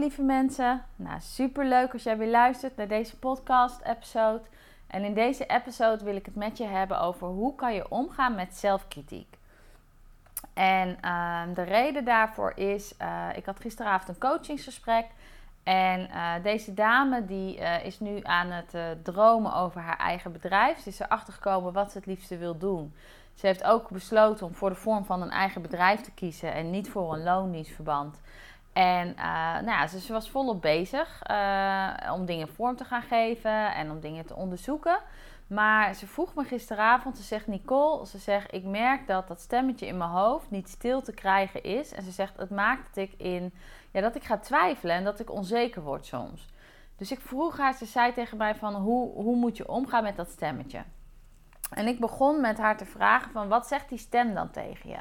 Lieve mensen. Nou, super leuk als jij weer luistert naar deze podcast episode. En in deze episode wil ik het met je hebben over hoe kan je omgaan met zelfkritiek. En ehm, de reden daarvoor is, uh, ik had gisteravond een coachingsgesprek. En uh, deze dame die uh, is nu aan het dromen over haar eigen bedrijf. Ze is erachter gekomen wat ze het liefste wil doen. Ze heeft ook besloten om voor de vorm van een eigen bedrijf te kiezen en niet voor een loondienstverband. En uh, nou ja, ze, was volop bezig uh, om dingen vorm te gaan geven en om dingen te onderzoeken. Maar ze vroeg me gisteravond, ze zegt Nicole, ze zegt ik merk dat dat stemmetje in mijn hoofd niet stil te krijgen is. En ze zegt het maakt dat ik, in, ja, dat ik ga twijfelen en dat ik onzeker word soms. Dus ik vroeg haar, ze zei tegen mij van hoe, hoe moet je omgaan met dat stemmetje? En ik begon met haar te vragen van wat zegt die stem dan tegen je?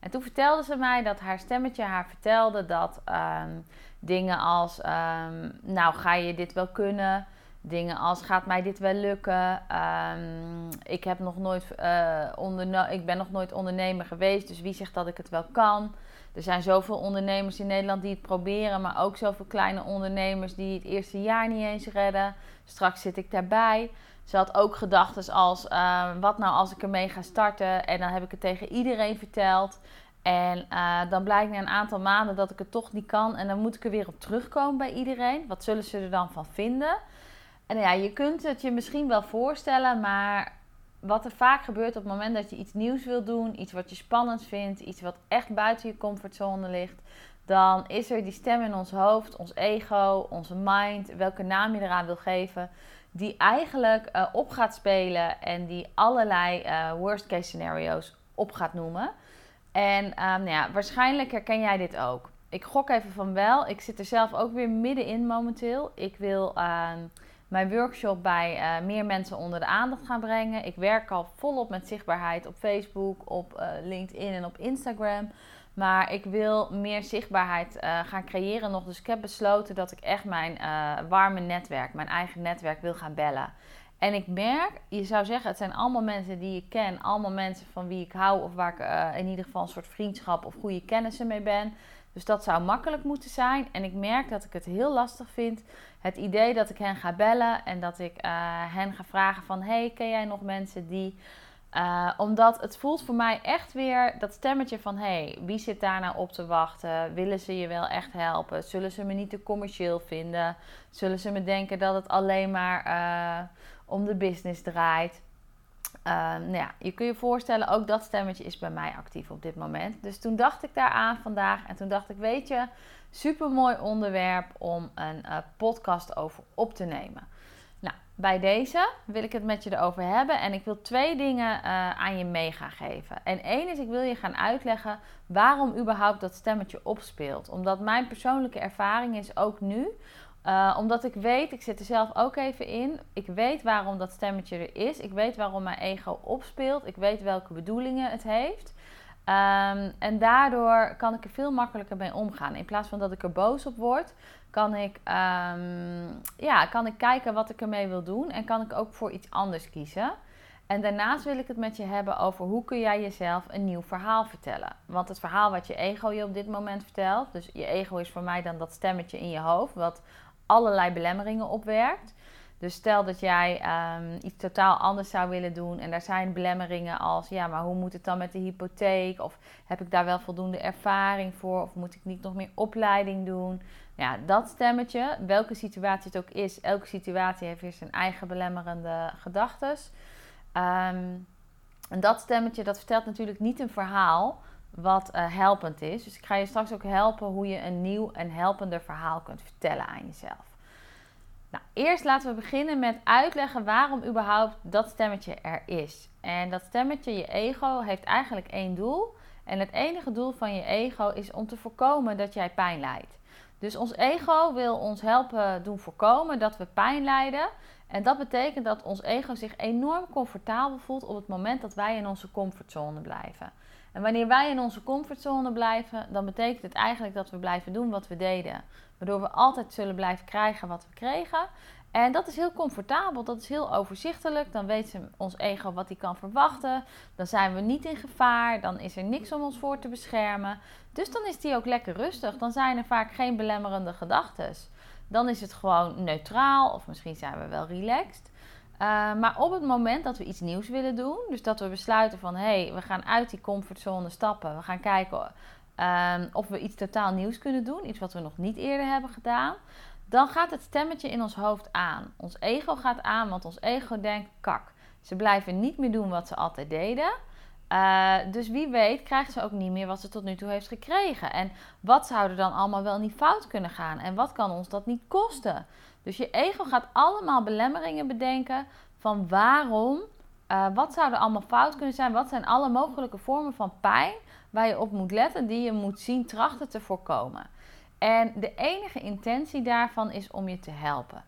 En toen vertelde ze mij dat haar stemmetje haar vertelde dat um, dingen als: um, Nou, ga je dit wel kunnen? Dingen als: Gaat mij dit wel lukken? Um, ik, heb nog nooit, uh, ik ben nog nooit ondernemer geweest, dus wie zegt dat ik het wel kan? Er zijn zoveel ondernemers in Nederland die het proberen, maar ook zoveel kleine ondernemers die het eerste jaar niet eens redden. Straks zit ik daarbij. Ze had ook gedachten als: uh, wat nou als ik ermee ga starten en dan heb ik het tegen iedereen verteld. En uh, dan blijkt na een aantal maanden dat ik het toch niet kan. En dan moet ik er weer op terugkomen bij iedereen. Wat zullen ze er dan van vinden? En ja, je kunt het je misschien wel voorstellen, maar wat er vaak gebeurt op het moment dat je iets nieuws wil doen, iets wat je spannend vindt, iets wat echt buiten je comfortzone ligt, dan is er die stem in ons hoofd, ons ego, onze mind, welke naam je eraan wil geven, die eigenlijk uh, op gaat spelen en die allerlei uh, worst case scenario's op gaat noemen. En um, nou ja, waarschijnlijk herken jij dit ook. Ik gok even van wel. Ik zit er zelf ook weer middenin momenteel. Ik wil uh, mijn workshop bij uh, meer mensen onder de aandacht gaan brengen. Ik werk al volop met zichtbaarheid op Facebook, op uh, LinkedIn en op Instagram. Maar ik wil meer zichtbaarheid uh, gaan creëren nog. Dus ik heb besloten dat ik echt mijn warme netwerk, mijn eigen netwerk wil gaan bellen. En ik merk, je zou zeggen, het zijn allemaal mensen die ik ken, allemaal mensen van wie ik hou of waar ik in ieder geval een soort vriendschap of goede kennissen mee ben. Dus dat zou makkelijk moeten zijn. En ik merk dat ik het heel lastig vind. Het idee dat ik hen ga bellen en dat ik uh, hen ga vragen van... hey, ken jij nog mensen die... Uh, omdat het voelt voor mij echt weer dat stemmetje van... hey, wie zit daar nou op te wachten? Willen ze je wel echt helpen? Zullen ze me niet te commercieel vinden? Zullen ze me denken dat het alleen maar om de business draait. Uh, nou ja, je kunt je voorstellen, ook dat stemmetje is bij mij actief op dit moment. Dus toen dacht ik daaraan vandaag en toen dacht ik, weet je, super mooi onderwerp om een uh, podcast over op te nemen. Nou, bij deze wil ik het met je erover hebben en ik wil twee dingen uh, aan je mee gaan geven. En één is, ik wil je gaan uitleggen waarom überhaupt dat stemmetje opspeelt. Omdat mijn persoonlijke ervaring is ook nu uh, omdat ik weet, ik zit er zelf ook even in. Ik weet waarom dat stemmetje er is. Ik weet waarom mijn ego opspeelt. Ik weet welke bedoelingen het heeft. Um, en daardoor kan ik er veel makkelijker mee omgaan. In plaats van dat ik er boos op word, kan ik, um, ja, kan ik kijken wat ik ermee wil doen. En kan ik ook voor iets anders kiezen. En daarnaast wil ik het met je hebben over hoe kun jij jezelf een nieuw verhaal vertellen. Want het verhaal wat je ego je op dit moment vertelt, dus je ego is voor mij dan dat stemmetje in je hoofd, wat allerlei belemmeringen opwerkt. Dus stel dat jij um, iets totaal anders zou willen doen en daar zijn belemmeringen als, ja, maar hoe moet het dan met de hypotheek? Of heb ik daar wel voldoende ervaring voor? Of moet ik niet nog meer opleiding doen? Ja, dat stemmetje, welke situatie het ook is, elke situatie heeft weer zijn eigen belemmerende gedachten. Um, en dat stemmetje, dat vertelt natuurlijk niet een verhaal wat eh, helpend is. Dus ik ga je straks ook helpen hoe je een nieuw en helpender verhaal kunt vertellen aan jezelf. Nou, eerst laten we beginnen met uitleggen waarom überhaupt dat stemmetje er is. En dat stemmetje, je ego, heeft eigenlijk één doel. En het enige doel van je ego is om te voorkomen dat jij pijn lijdt. Dus ons ego wil ons helpen doen voorkomen dat we pijn lijden. En dat betekent dat ons ego zich enorm comfortabel voelt op het moment dat wij in onze comfortzone blijven. En wanneer wij in onze comfortzone blijven, dan betekent het eigenlijk dat we blijven doen wat we deden. Waardoor we altijd zullen blijven krijgen wat we kregen. En dat is heel comfortabel, dat is heel overzichtelijk. Dan weet ons ego wat hij kan verwachten. Dan zijn we niet in gevaar, dan is er niks om ons voor te beschermen. Dus dan is die ook lekker rustig. Dan zijn er vaak geen belemmerende gedachten. Dan is het gewoon neutraal of misschien zijn we wel relaxed. Uh, maar op het moment dat we iets nieuws willen doen, dus dat we besluiten van hé, hey, we gaan uit die comfortzone stappen, we gaan kijken uh, of we iets totaal nieuws kunnen doen, iets wat we nog niet eerder hebben gedaan, dan gaat het stemmetje in ons hoofd aan. Ons ego gaat aan, want ons ego denkt: kak, ze blijven niet meer doen wat ze altijd deden. Uh, dus wie weet krijgt ze ook niet meer wat ze tot nu toe heeft gekregen. En wat zou er dan allemaal wel niet fout kunnen gaan? En wat kan ons dat niet kosten? Dus je ego gaat allemaal belemmeringen bedenken van waarom, uh, wat zou er allemaal fout kunnen zijn? Wat zijn alle mogelijke vormen van pijn waar je op moet letten, die je moet zien trachten te voorkomen? En de enige intentie daarvan is om je te helpen.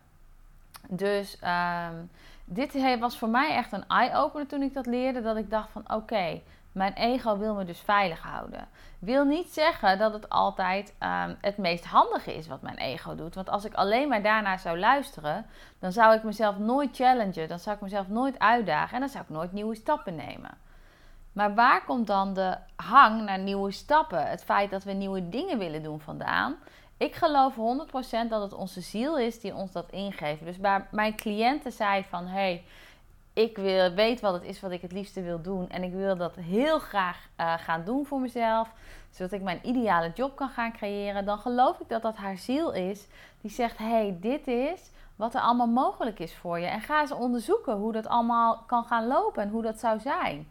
Dus um, dit was voor mij echt een eye-opener toen ik dat leerde. Dat ik dacht van oké, mijn ego wil me dus veilig houden. Wil niet zeggen dat het altijd um, het meest handige is wat mijn ego doet. Want als ik alleen maar daarnaar zou luisteren, dan zou ik mezelf nooit challengen. Dan zou ik mezelf nooit uitdagen en dan zou ik nooit nieuwe stappen nemen. Maar waar komt dan de hang naar nieuwe stappen? Het feit dat we nieuwe dingen willen doen vandaan. Ik geloof 100% dat het onze ziel is die ons dat ingeeft. Dus waar mijn cliënten zei van... Hey, ik wil, weet wat het is wat ik het liefste wil doen. En ik wil dat heel graag uh, gaan doen voor mezelf. Zodat ik mijn ideale job kan gaan creëren. Dan geloof ik dat dat haar ziel is. Die zegt, hey, dit is wat er allemaal mogelijk is voor je. En ga eens onderzoeken hoe dat allemaal kan gaan lopen. En hoe dat zou zijn.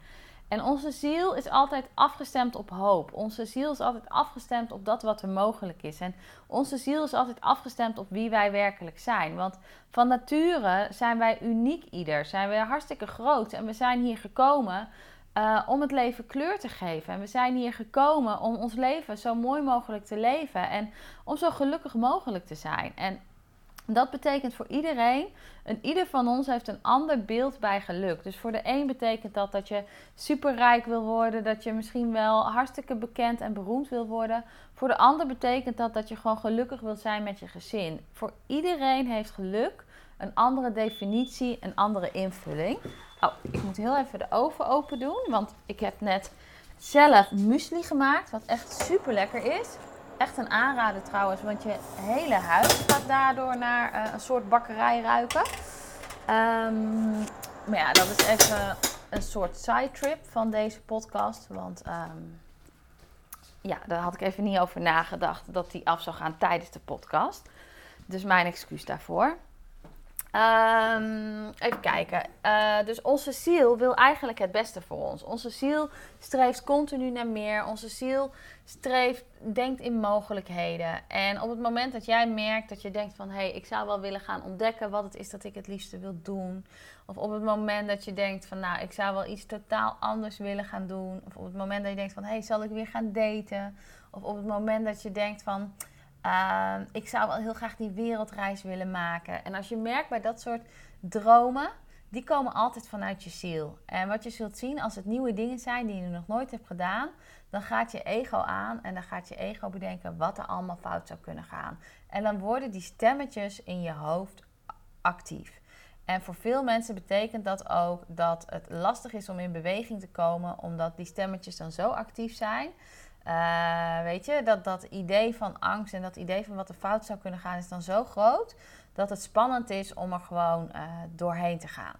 En onze ziel is altijd afgestemd op hoop. Onze ziel is altijd afgestemd op dat wat er mogelijk is. En onze ziel is altijd afgestemd op wie wij werkelijk zijn. Want van nature zijn wij uniek ieder. Zijn we hartstikke groot. En we zijn hier gekomen uh, om het leven kleur te geven. En we zijn hier gekomen om ons leven zo mooi mogelijk te leven. En om zo gelukkig mogelijk te zijn. En dat betekent voor iedereen, en ieder van ons heeft een ander beeld bij geluk. Dus voor de een betekent dat dat je superrijk wil worden, dat je misschien wel hartstikke bekend en beroemd wil worden. Voor de ander betekent dat dat je gewoon gelukkig wil zijn met je gezin. Voor iedereen heeft geluk een andere definitie, een andere invulling. Oh, ik moet heel even de oven open doen, want ik heb net zelf muesli gemaakt, wat echt super lekker is echt een aanrader trouwens, want je hele huis gaat daardoor naar uh, een soort bakkerij ruiken. Um, maar ja, dat is even een soort side trip van deze podcast. Want um, ja, daar had ik even niet over nagedacht dat die af zou gaan tijdens de podcast. Dus mijn excuus daarvoor. Um, even kijken. Uh, dus onze ziel wil eigenlijk het beste voor ons. Onze ziel streeft continu naar meer. Onze ziel streeft, denkt in mogelijkheden. En op het moment dat jij merkt dat je denkt van... hé, hey, ik zou wel willen gaan ontdekken wat het is dat ik het liefste wil doen. Of op het moment dat je denkt van... nou, ik zou wel iets totaal anders willen gaan doen. Of op het moment dat je denkt van... hé, hey, zal ik weer gaan daten? Of op het moment dat je denkt van... Uh, ik zou wel heel graag die wereldreis willen maken. En als je merkt bij dat soort dromen, die komen altijd vanuit je ziel. En wat je zult zien als het nieuwe dingen zijn die je nog nooit hebt gedaan, dan gaat je ego aan en dan gaat je ego bedenken wat er allemaal fout zou kunnen gaan. En dan worden die stemmetjes in je hoofd actief. En voor veel mensen betekent dat ook dat het lastig is om in beweging te komen, omdat die stemmetjes dan zo actief zijn. Uh, weet je, dat, dat idee van angst en dat idee van wat er fout zou kunnen gaan is dan zo groot dat het spannend is om er gewoon uh, doorheen te gaan.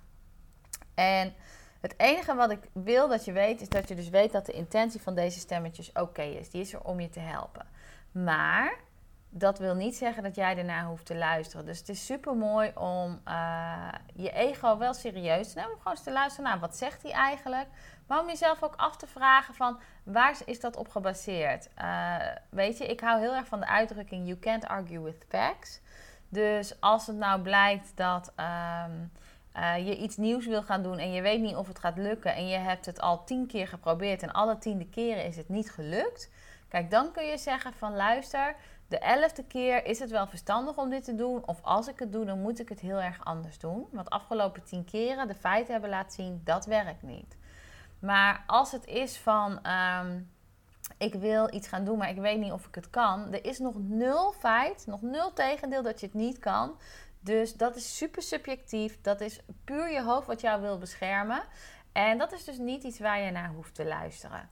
En het enige wat ik wil dat je weet, is dat je dus weet dat de intentie van deze stemmetjes oké is. Die is er om je te helpen. Maar dat wil niet zeggen dat jij ernaar hoeft te luisteren. Dus het is super mooi om uh, je ego wel serieus te nemen. Om gewoon eens te luisteren naar wat zegt hij eigenlijk. Maar om jezelf ook af te vragen van waar is dat op gebaseerd? Uh, weet je, ik hou heel erg van de uitdrukking you can't argue with facts. Dus als het nou blijkt dat um, uh, je iets nieuws wil gaan doen en je weet niet of het gaat lukken en je hebt het al tien keer geprobeerd en alle tiende keren is het niet gelukt. Kijk, dan kun je zeggen van luister, de elfde keer is het wel verstandig om dit te doen. Of als ik het doe, dan moet ik het heel erg anders doen. Want afgelopen tien keren de feiten hebben laten zien, dat werkt niet. Maar als het is van, um, ik wil iets gaan doen, maar ik weet niet of ik het kan. Er is nog nul feit, nog nul tegendeel dat je het niet kan. Dus dat is super subjectief. Dat is puur je hoofd wat jou wil beschermen. En dat is dus niet iets waar je naar hoeft te luisteren.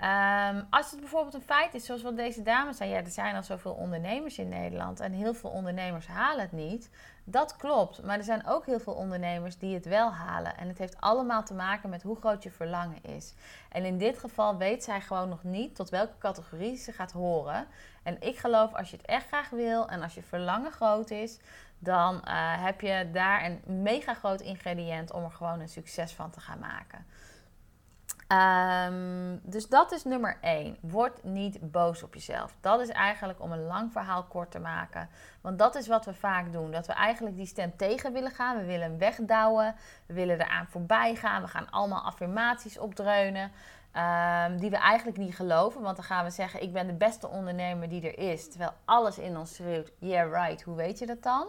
Um, als het bijvoorbeeld een feit is, zoals wat deze dames zei, ja, er zijn al zoveel ondernemers in Nederland en heel veel ondernemers halen het niet. Dat klopt, maar er zijn ook heel veel ondernemers die het wel halen. En het heeft allemaal te maken met hoe groot je verlangen is. En in dit geval weet zij gewoon nog niet tot welke categorie ze gaat horen. En ik geloof als je het echt graag wil en als je verlangen groot is, dan uh, heb je daar een mega groot ingrediënt om er gewoon een succes van te gaan maken. Um, dus dat is nummer één. Word niet boos op jezelf. Dat is eigenlijk om een lang verhaal kort te maken. Want dat is wat we vaak doen. Dat we eigenlijk die stem tegen willen gaan. We willen hem wegdouwen. We willen eraan voorbij gaan. We gaan allemaal affirmaties opdreunen. Um, die we eigenlijk niet geloven. Want dan gaan we zeggen: Ik ben de beste ondernemer die er is. Terwijl alles in ons schreeuwt: Yeah, right. Hoe weet je dat dan?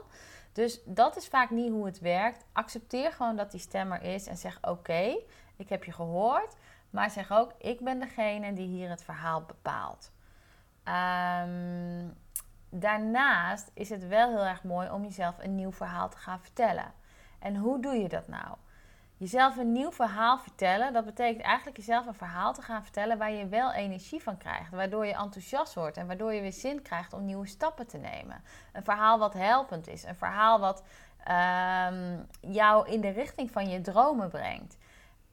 Dus dat is vaak niet hoe het werkt. Accepteer gewoon dat die stem er is en zeg: Oké, ik heb je gehoord. Maar zeg ook, ik ben degene die hier het verhaal bepaalt. Um, daarnaast is het wel heel erg mooi om jezelf een nieuw verhaal te gaan vertellen. En hoe doe je dat nou? Jezelf een nieuw verhaal vertellen, dat betekent eigenlijk jezelf een verhaal te gaan vertellen waar je wel energie van krijgt. Waardoor je enthousiast wordt en waardoor je weer zin krijgt om nieuwe stappen te nemen. Een verhaal wat helpend is. Een verhaal wat um, jou in de richting van je dromen brengt.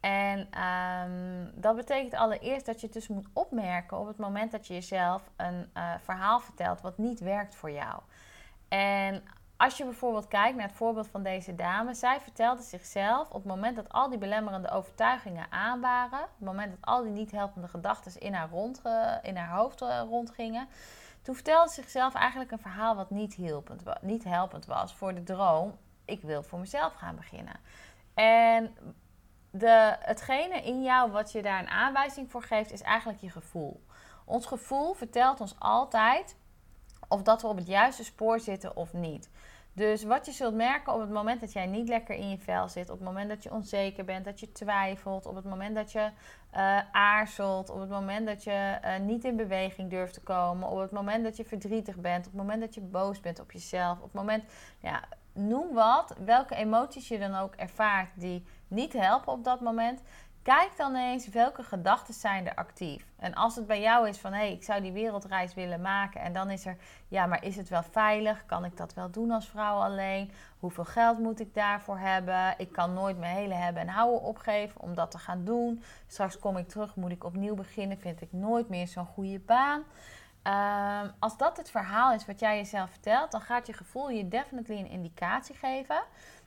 En um, dat betekent allereerst dat je dus moet opmerken op het moment dat je jezelf een uh, verhaal vertelt wat niet werkt voor jou. En als je bijvoorbeeld kijkt naar het voorbeeld van deze dame, zij vertelde zichzelf op het moment dat al die belemmerende overtuigingen aan waren, op het moment dat al die niet helpende gedachten in haar, rond, in haar hoofd uh, rondgingen, toen vertelde ze zichzelf eigenlijk een verhaal wat niet helpend, niet helpend was voor de droom: ik wil voor mezelf gaan beginnen. En de, hetgene in jou wat je daar een aanwijzing voor geeft, is eigenlijk je gevoel. Ons gevoel vertelt ons altijd of dat we op het juiste spoor zitten of niet. Dus wat je zult merken op het moment dat jij niet lekker in je vel zit, op het moment dat je onzeker bent, dat je twijfelt, op het moment dat je uh, aarzelt, op het moment dat je uh, niet in beweging durft te komen, op het moment dat je verdrietig bent, op het moment dat je boos bent op jezelf, op het moment, ja, noem wat, welke emoties je dan ook ervaart die niet helpen op dat moment. Kijk dan eens welke gedachten zijn er actief. En als het bij jou is van hé, hey, ik zou die wereldreis willen maken. En dan is er, ja, maar is het wel veilig? Kan ik dat wel doen als vrouw alleen? Hoeveel geld moet ik daarvoor hebben? Ik kan nooit mijn hele hebben en houden opgeven om dat te gaan doen. Straks kom ik terug, moet ik opnieuw beginnen. Vind ik nooit meer zo'n goede baan. Um, als dat het verhaal is wat jij jezelf vertelt, dan gaat je gevoel je definitely een indicatie geven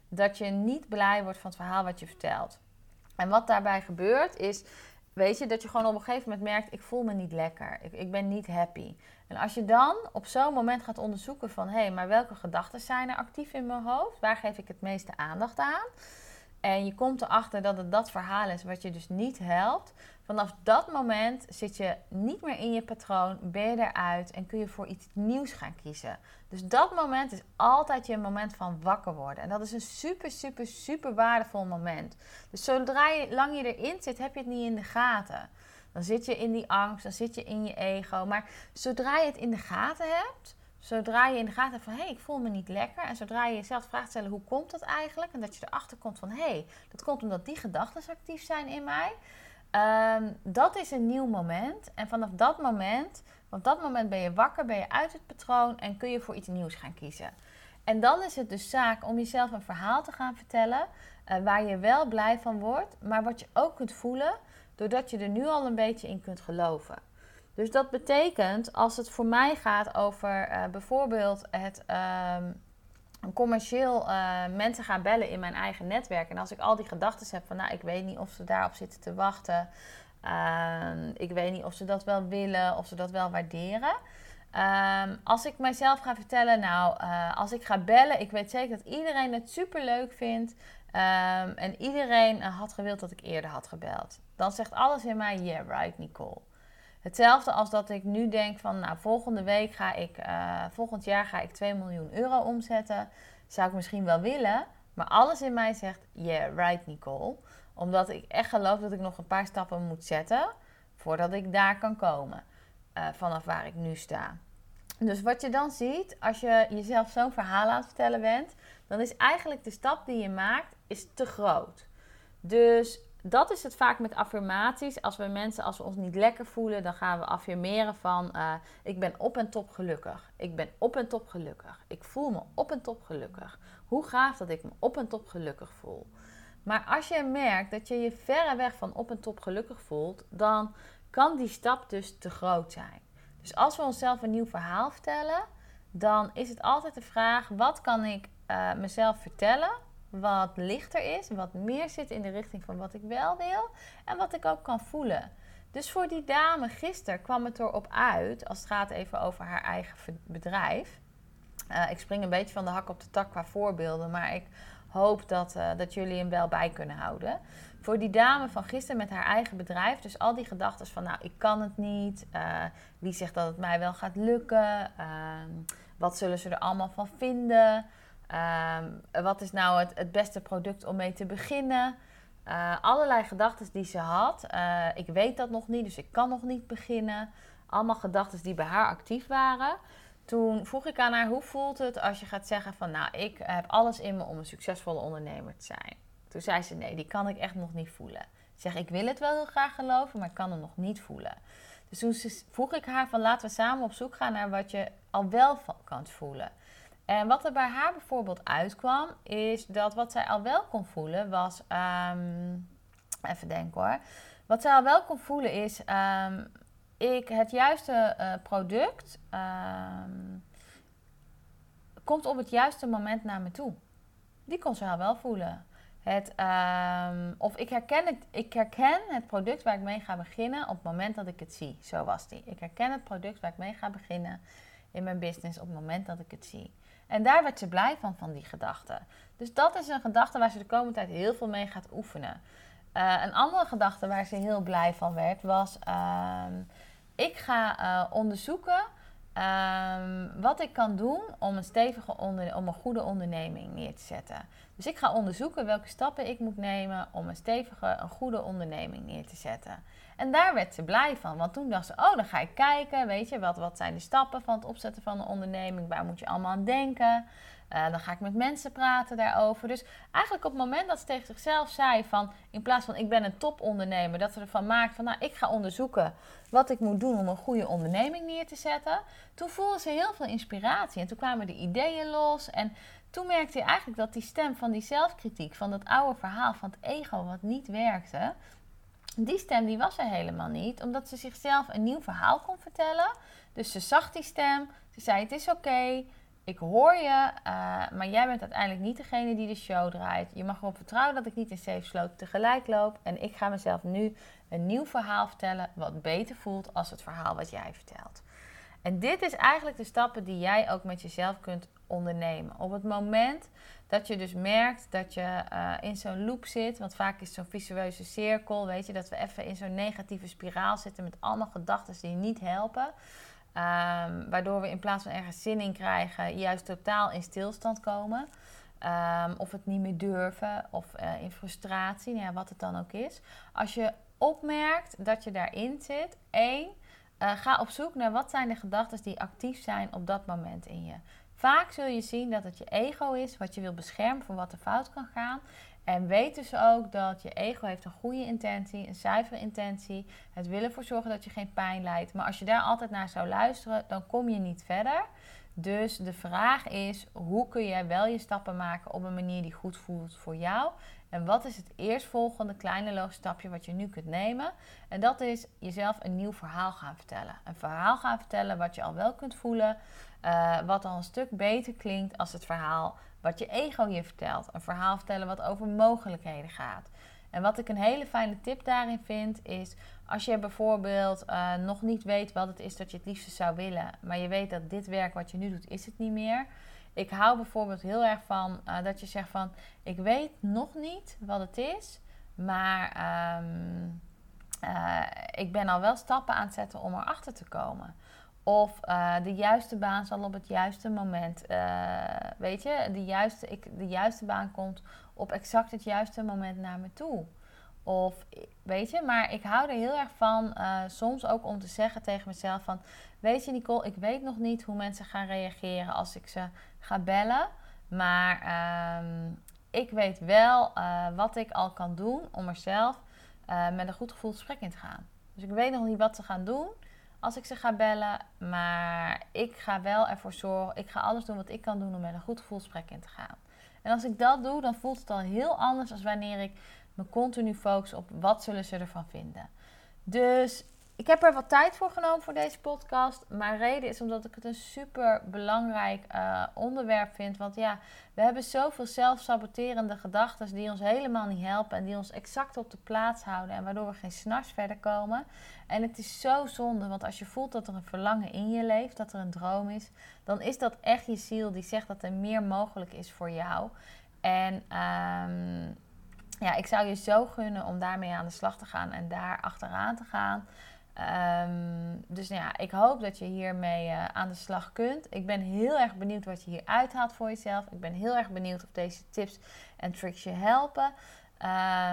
dat je niet blij wordt van het verhaal wat je vertelt. En wat daarbij gebeurt is, weet je, dat je gewoon op een gegeven moment merkt, ik voel me niet lekker, ik, ik ben niet happy. En als je dan op zo'n moment gaat onderzoeken van, hé, hey, maar welke gedachten zijn er actief in mijn hoofd? Waar geef ik het meeste aandacht aan? En je komt erachter dat het dat verhaal is wat je dus niet helpt. Vanaf dat moment zit je niet meer in je patroon, ben je eruit en kun je voor iets nieuws gaan kiezen. Dus dat moment is altijd je moment van wakker worden. En dat is een super, super, super waardevol moment. Dus zodra je lang je erin zit, heb je het niet in de gaten. Dan zit je in die angst, dan zit je in je ego. Maar zodra je het in de gaten hebt, Zodra je in de gaten hebt van hé, hey, ik voel me niet lekker. En zodra je jezelf vraagt stellen hoe komt dat eigenlijk? En dat je erachter komt van hé, hey, dat komt omdat die gedachten actief zijn in mij. Um, dat is een nieuw moment. En vanaf dat moment, op dat moment ben je wakker, ben je uit het patroon en kun je voor iets nieuws gaan kiezen. En dan is het dus zaak om jezelf een verhaal te gaan vertellen uh, waar je wel blij van wordt, maar wat je ook kunt voelen doordat je er nu al een beetje in kunt geloven. Dus dat betekent, als het voor mij gaat over eh, bijvoorbeeld het ehm, commercieel eh, mensen gaan bellen in mijn eigen netwerk. En als ik al die gedachten heb van, nou, ik weet niet of ze daarop zitten te wachten. Ehm, ik weet niet of ze dat wel willen, of ze dat wel waarderen. Ehm, als ik mijzelf ga vertellen, nou, eh, als ik ga bellen, ik weet zeker dat iedereen het super leuk vindt. En iedereen had gewild dat ik eerder had gebeld. Dan zegt alles in mij, yeah, right, Nicole. Hetzelfde als dat ik nu denk van, nou, volgende week ga ik, uh, volgend jaar ga ik 2 miljoen euro omzetten. Zou ik misschien wel willen, maar alles in mij zegt, yeah, right, Nicole. Omdat ik echt geloof dat ik nog een paar stappen moet zetten voordat ik daar kan komen. vanaf waar ik nu sta. Dus wat je dan ziet, als je jezelf zo'n verhaal aan het vertellen bent, dan is eigenlijk de stap die je maakt is te groot. Dus dat is het vaak met affirmaties. Als we mensen, als we ons niet lekker voelen, dan gaan we affirmeren van uh, ik ben op en top gelukkig. Ik ben op en top gelukkig. Ik voel me op en top gelukkig. Hoe gaaf dat ik me op en top gelukkig voel. Maar als je merkt dat je je verreweg van op en top gelukkig voelt, dan kan die stap dus te groot zijn. Dus als we onszelf een nieuw verhaal vertellen, dan is het altijd de vraag: wat kan ik uh, mezelf vertellen? Wat lichter is, wat meer zit in de richting van wat ik wel wil en wat ik ook kan voelen. Dus voor die dame gisteren kwam het erop uit, als het gaat even over haar eigen bedrijf. Uh, ik spring een beetje van de hak op de tak qua voorbeelden, maar ik hoop dat, uh, dat jullie hem wel bij kunnen houden voor die dame van gisteren met haar eigen bedrijf. Dus al die gedachten van, nou, ik kan het niet. Uh, wie zegt dat het mij wel gaat lukken? Uh, wat zullen ze er allemaal van vinden? Uh, wat is nou het, het, beste product om mee te beginnen? Eh, allerlei gedachten die ze had. Eh, ik weet dat nog niet, dus ik kan nog niet beginnen. Allemaal gedachten die bij haar actief waren. Toen vroeg ik aan haar, hoe voelt het als je gaat zeggen van... nou, ik heb alles in me om een succesvolle ondernemer te zijn. Toen zei ze: Nee, die kan ik echt nog niet voelen. Ik zeg: Ik wil het wel heel graag geloven, maar ik kan het nog niet voelen. Dus toen vroeg ik haar: van, Laten we samen op zoek gaan naar wat je al wel kan voelen. En wat er bij haar bijvoorbeeld uitkwam, is dat wat zij al wel kon voelen was. Um, even denken hoor. Wat zij al wel kon voelen is. Um, ik, het juiste uh, product um, komt op het juiste moment naar me toe. Die kon ze al wel voelen. Het, of ik herken, het, ik herken het product waar ik mee ga beginnen op het moment dat ik het zie. Zo was die. Ik herken het product waar ik mee ga beginnen in mijn business op het moment dat ik het zie. En daar werd ze blij van, van die gedachte. Dus dat is een gedachte waar ze de komende tijd heel veel mee gaat oefenen. Uh, een andere gedachte waar ze heel blij van werd was: uh, ik ga uh, onderzoeken Um, wat ik kan doen om een stevige om een goede onderneming neer te zetten. Dus ik ga onderzoeken welke stappen ik moet nemen om een stevige, een goede onderneming neer te zetten. En daar werd ze blij van, want toen dacht ze, oh, dan ga ik kijken, weet je, wat, wat zijn de stappen van het opzetten van een onderneming, waar moet je allemaal aan denken. Uh, dan ga ik met mensen praten daarover. Dus eigenlijk op het moment dat ze tegen zichzelf zei van... in plaats van ik ben een topondernemer... dat ze ervan maakt van nou ik ga onderzoeken wat ik moet doen om een goede onderneming neer te zetten. Toen voelde ze heel veel inspiratie en toen kwamen de ideeën los. En toen merkte je eigenlijk dat die stem van die zelfkritiek... van dat oude verhaal van het ego wat niet werkte... Die stem die was er helemaal niet, omdat ze zichzelf een nieuw verhaal kon vertellen. Dus ze zag die stem, ze zei het is oké, ik hoor je, uh, maar jij bent uiteindelijk niet degene die de show draait. Je mag erop vertrouwen dat ik niet in safe sloot tegelijk loop. En ik ga mezelf nu een nieuw verhaal vertellen wat beter voelt als het verhaal wat jij vertelt. En dit is eigenlijk de stappen die jij ook met jezelf kunt ondernemen. Op het moment dat je dus merkt dat je uh, in zo'n loop zit, want vaak is zo'n visueuze cirkel, weet je, dat we even in zo'n negatieve spiraal zitten met allemaal gedachten die niet helpen. Um, waardoor we in plaats van ergens zin in krijgen, juist totaal in stilstand komen. Um, of het niet meer durven, of uh, in frustratie, nou ja, wat het dan ook is. Als je opmerkt dat je daarin zit, één, uh, ga op zoek naar wat zijn de gedachten die actief zijn op dat moment in je. Vaak zul je zien dat het je ego is wat je wil beschermen voor wat er fout kan gaan. En weet dus ook dat je ego heeft een goede intentie, een zuivere intentie. Het willen ervoor zorgen dat je geen pijn lijdt. Maar als je daar altijd naar zou luisteren, dan kom je niet verder. Dus de vraag is: hoe kun jij wel je stappen maken op een manier die goed voelt voor jou? En wat is het eerstvolgende kleine logische stapje wat je nu kunt nemen? En dat is jezelf een nieuw verhaal gaan vertellen. Een verhaal gaan vertellen wat je al wel kunt voelen, uh, wat al een stuk beter klinkt als het verhaal wat je ego je vertelt. Een verhaal vertellen wat over mogelijkheden gaat. En wat ik een hele fijne tip daarin vind, is als je bijvoorbeeld uh, nog niet weet wat het is dat je het liefste zou willen, maar je weet dat dit werk wat je nu doet, is het niet meer. Ik hou bijvoorbeeld heel erg van uh, dat je zegt van, ik weet nog niet wat het is, maar uh, ik ben al wel stappen aan het zetten om erachter te komen. Of uh, de juiste baan zal op het juiste moment, weet je, de juiste, ik, de juiste baan komt op exact het juiste moment naar me toe. Of weet je, maar ik hou er heel erg van uh, soms ook om te zeggen tegen mezelf van... Weet je Nicole, ik weet nog niet hoe mensen gaan reageren als ik ze ga bellen. Maar uh, ik weet wel wat ik al kan doen om er zelf met een goed gevoel gesprek in te gaan. Dus ik weet nog niet wat ze gaan doen als ik ze ga bellen. Maar ik ga wel ervoor zorgen, ik ga alles doen wat ik kan doen om met een goed gevoel gesprek in te gaan. En als ik dat doe, dan voelt het al heel anders dan wanneer ik me continu focus op wat zullen ze ervan vinden. Dus ik heb er wat tijd voor genomen voor deze podcast. Maar reden is omdat ik het een super belangrijk uh, onderwerp vind. Want ja, we hebben zoveel zelfsaboterende gedachten die ons helemaal niet helpen. En die ons exact op de plaats houden. En waardoor we geen s'nachts verder komen. En het is zo zonde. Want als je voelt dat er een verlangen in je leeft, dat er een droom is. Dan is dat echt je ziel die zegt dat er meer mogelijk is voor jou. En um, ja, ik zou je zo gunnen om daarmee aan de slag te gaan en daar achteraan te gaan. Um, dus nou ja, ik hoop dat je hiermee uh, aan de slag kunt. Ik ben heel erg benieuwd wat je hier uithaalt voor jezelf. Ik ben heel erg benieuwd of deze tips en tricks je helpen.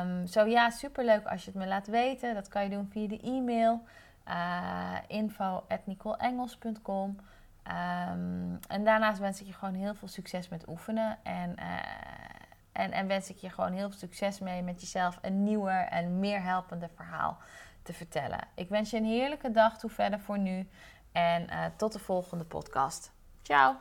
Um, zo ja, superleuk als je het me laat weten. Dat kan je doen via de e-mail uh, um, En daarnaast wens ik je gewoon heel veel succes met oefenen. En... Uh, en, en wens ik je gewoon heel veel succes mee met jezelf een nieuwer en meer helpende verhaal te vertellen. Ik wens je een heerlijke dag toe verder voor nu. En uh, tot de volgende podcast. Ciao!